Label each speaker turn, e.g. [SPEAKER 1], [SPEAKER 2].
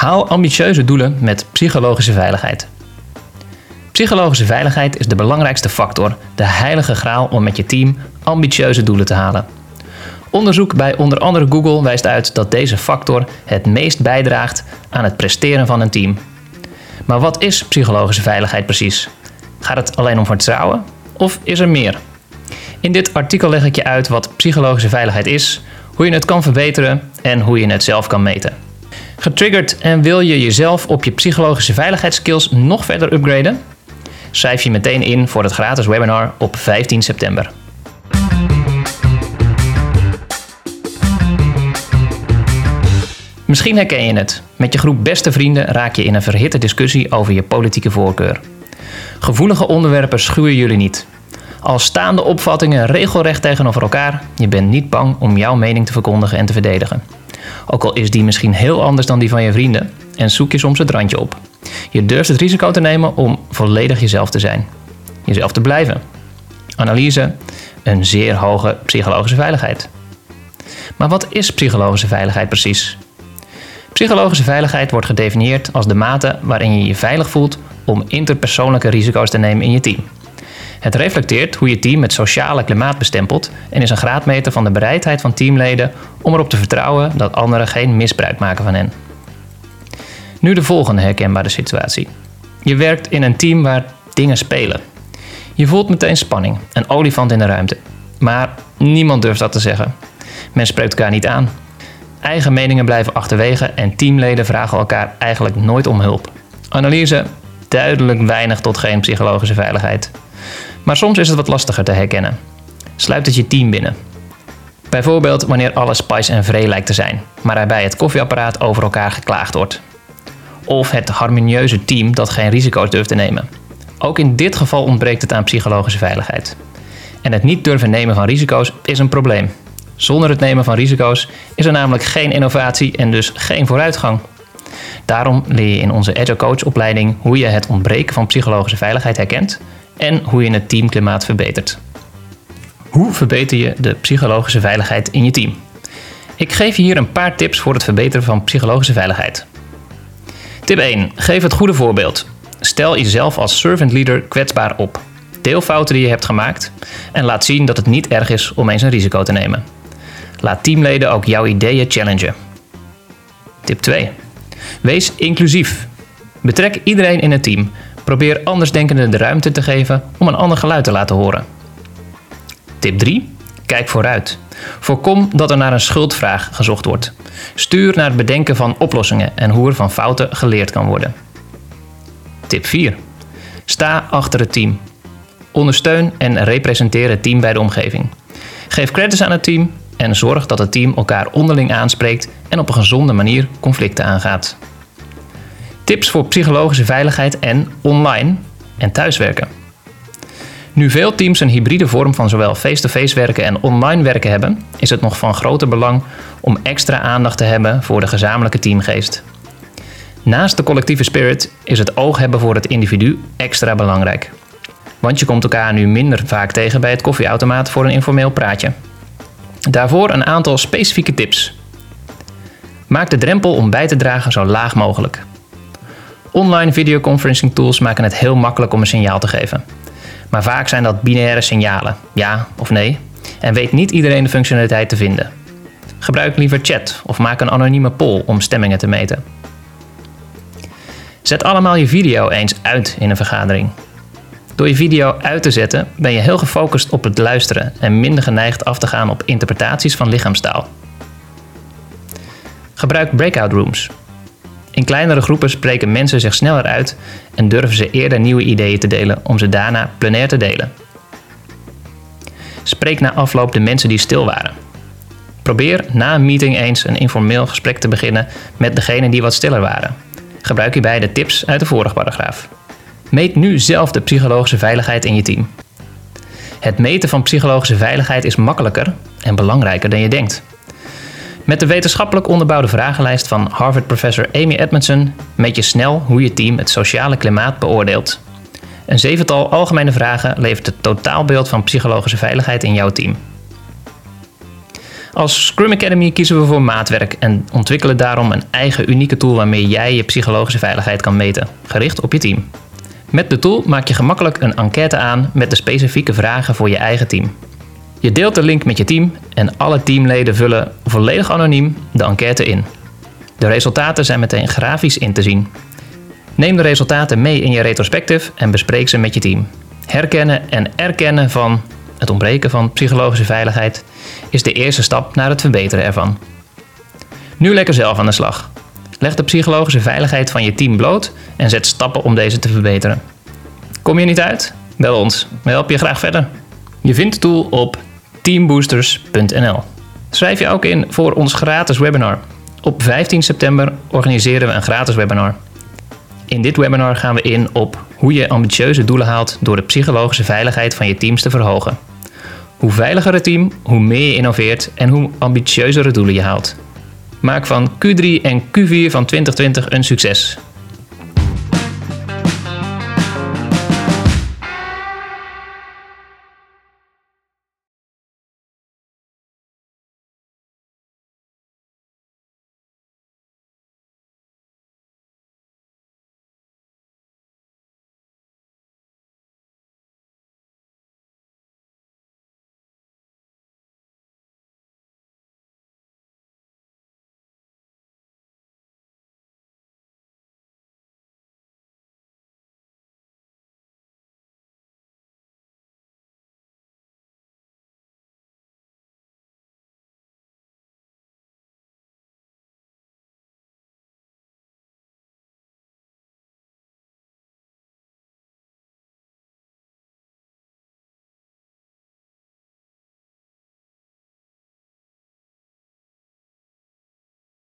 [SPEAKER 1] Haal ambitieuze doelen met psychologische veiligheid. Psychologische veiligheid is de belangrijkste factor, de heilige graal om met je team ambitieuze doelen te halen. Onderzoek bij onder andere Google wijst uit dat deze factor het meest bijdraagt aan het presteren van een team. Maar wat is psychologische veiligheid precies? Gaat het alleen om vertrouwen of is er meer? In dit artikel leg ik je uit wat psychologische veiligheid is, hoe je het kan verbeteren en hoe je het zelf kan meten. Getriggerd en wil je jezelf op je psychologische veiligheidsskills nog verder upgraden? Schrijf je meteen in voor het gratis webinar op 15 september. Misschien herken je het. Met je groep beste vrienden raak je in een verhitte discussie over je politieke voorkeur. Gevoelige onderwerpen schuwen jullie niet. Al staan de opvattingen regelrecht tegenover elkaar, je bent niet bang om jouw mening te verkondigen en te verdedigen. Ook al is die misschien heel anders dan die van je vrienden en zoek je soms het randje op. Je durft het risico te nemen om volledig jezelf te zijn. Jezelf te blijven. Analyse, een zeer hoge psychologische veiligheid. Maar wat is psychologische veiligheid precies? Psychologische veiligheid wordt gedefinieerd als de mate waarin je je veilig voelt om interpersoonlijke risico's te nemen in je team. Het reflecteert hoe je team het sociale klimaat bestempelt en is een graadmeter van de bereidheid van teamleden om erop te vertrouwen dat anderen geen misbruik maken van hen. Nu de volgende herkenbare situatie. Je werkt in een team waar dingen spelen. Je voelt meteen spanning, een olifant in de ruimte. Maar niemand durft dat te zeggen. Men spreekt elkaar niet aan. Eigen meningen blijven achterwege en teamleden vragen elkaar eigenlijk nooit om hulp. Analyse: duidelijk weinig tot geen psychologische veiligheid. Maar soms is het wat lastiger te herkennen. Sluit het je team binnen. Bijvoorbeeld wanneer alles spice en vree lijkt te zijn, maar er bij het koffieapparaat over elkaar geklaagd wordt. Of het harmonieuze team dat geen risico's durft te nemen. Ook in dit geval ontbreekt het aan psychologische veiligheid. En het niet durven nemen van risico's is een probleem. Zonder het nemen van risico's is er namelijk geen innovatie en dus geen vooruitgang. Daarom leer je in onze Agile Coach opleiding hoe je het ontbreken van psychologische veiligheid herkent en hoe je het teamklimaat verbetert. Hoe verbeter je de psychologische veiligheid in je team? Ik geef je hier een paar tips voor het verbeteren van psychologische veiligheid. Tip 1. Geef het goede voorbeeld. Stel jezelf als servant leader kwetsbaar op. Deel fouten die je hebt gemaakt en laat zien dat het niet erg is om eens een risico te nemen. Laat teamleden ook jouw ideeën challengen. Tip 2. Wees inclusief. Betrek iedereen in het team. Probeer andersdenkenden de ruimte te geven om een ander geluid te laten horen. Tip 3. Kijk vooruit. Voorkom dat er naar een schuldvraag gezocht wordt. Stuur naar het bedenken van oplossingen en hoe er van fouten geleerd kan worden. Tip 4. Sta achter het team. Ondersteun en representeer het team bij de omgeving. Geef credits aan het team en zorg dat het team elkaar onderling aanspreekt en op een gezonde manier conflicten aangaat. Tips voor psychologische veiligheid en online en thuiswerken. Nu veel teams een hybride vorm van zowel face-to-face werken en online werken hebben, is het nog van groter belang om extra aandacht te hebben voor de gezamenlijke teamgeest. Naast de collectieve spirit is het oog hebben voor het individu extra belangrijk. Want je komt elkaar nu minder vaak tegen bij het koffieautomaat voor een informeel praatje. Daarvoor een aantal specifieke tips. Maak de drempel om bij te dragen zo laag mogelijk. Online videoconferencing tools maken het heel makkelijk om een signaal te geven. Maar vaak zijn dat binaire signalen, ja of nee, en weet niet iedereen de functionaliteit te vinden. Gebruik liever chat of maak een anonieme poll om stemmingen te meten. Zet allemaal je video eens uit in een vergadering. Door je video uit te zetten ben je heel gefocust op het luisteren en minder geneigd af te gaan op interpretaties van lichaamstaal. Gebruik breakout rooms. In kleinere groepen spreken mensen zich sneller uit en durven ze eerder nieuwe ideeën te delen om ze daarna plenair te delen. Spreek na afloop de mensen die stil waren. Probeer na een meeting eens een informeel gesprek te beginnen met degenen die wat stiller waren. Gebruik hierbij de tips uit de vorige paragraaf. Meet nu zelf de psychologische veiligheid in je team. Het meten van psychologische veiligheid is makkelijker en belangrijker dan je denkt. Met de wetenschappelijk onderbouwde vragenlijst van Harvard-professor Amy Edmondson meet je snel hoe je team het sociale klimaat beoordeelt. Een zevental algemene vragen levert het totaalbeeld van psychologische veiligheid in jouw team. Als Scrum Academy kiezen we voor maatwerk en ontwikkelen daarom een eigen unieke tool waarmee jij je psychologische veiligheid kan meten, gericht op je team. Met de tool maak je gemakkelijk een enquête aan met de specifieke vragen voor je eigen team. Je deelt de link met je team en alle teamleden vullen volledig anoniem de enquête in. De resultaten zijn meteen grafisch in te zien. Neem de resultaten mee in je retrospective en bespreek ze met je team. Herkennen en erkennen van het ontbreken van psychologische veiligheid is de eerste stap naar het verbeteren ervan. Nu lekker zelf aan de slag. Leg de psychologische veiligheid van je team bloot en zet stappen om deze te verbeteren. Kom je niet uit? Bel ons, we helpen je graag verder. Je vindt de tool op teamboosters.nl. Schrijf je ook in voor ons gratis webinar. Op 15 september organiseren we een gratis webinar. In dit webinar gaan we in op hoe je ambitieuze doelen haalt door de psychologische veiligheid van je teams te verhogen. Hoe veiliger het team, hoe meer je innoveert en hoe ambitieuzere doelen je haalt. Maak van Q3 en Q4 van 2020 een succes.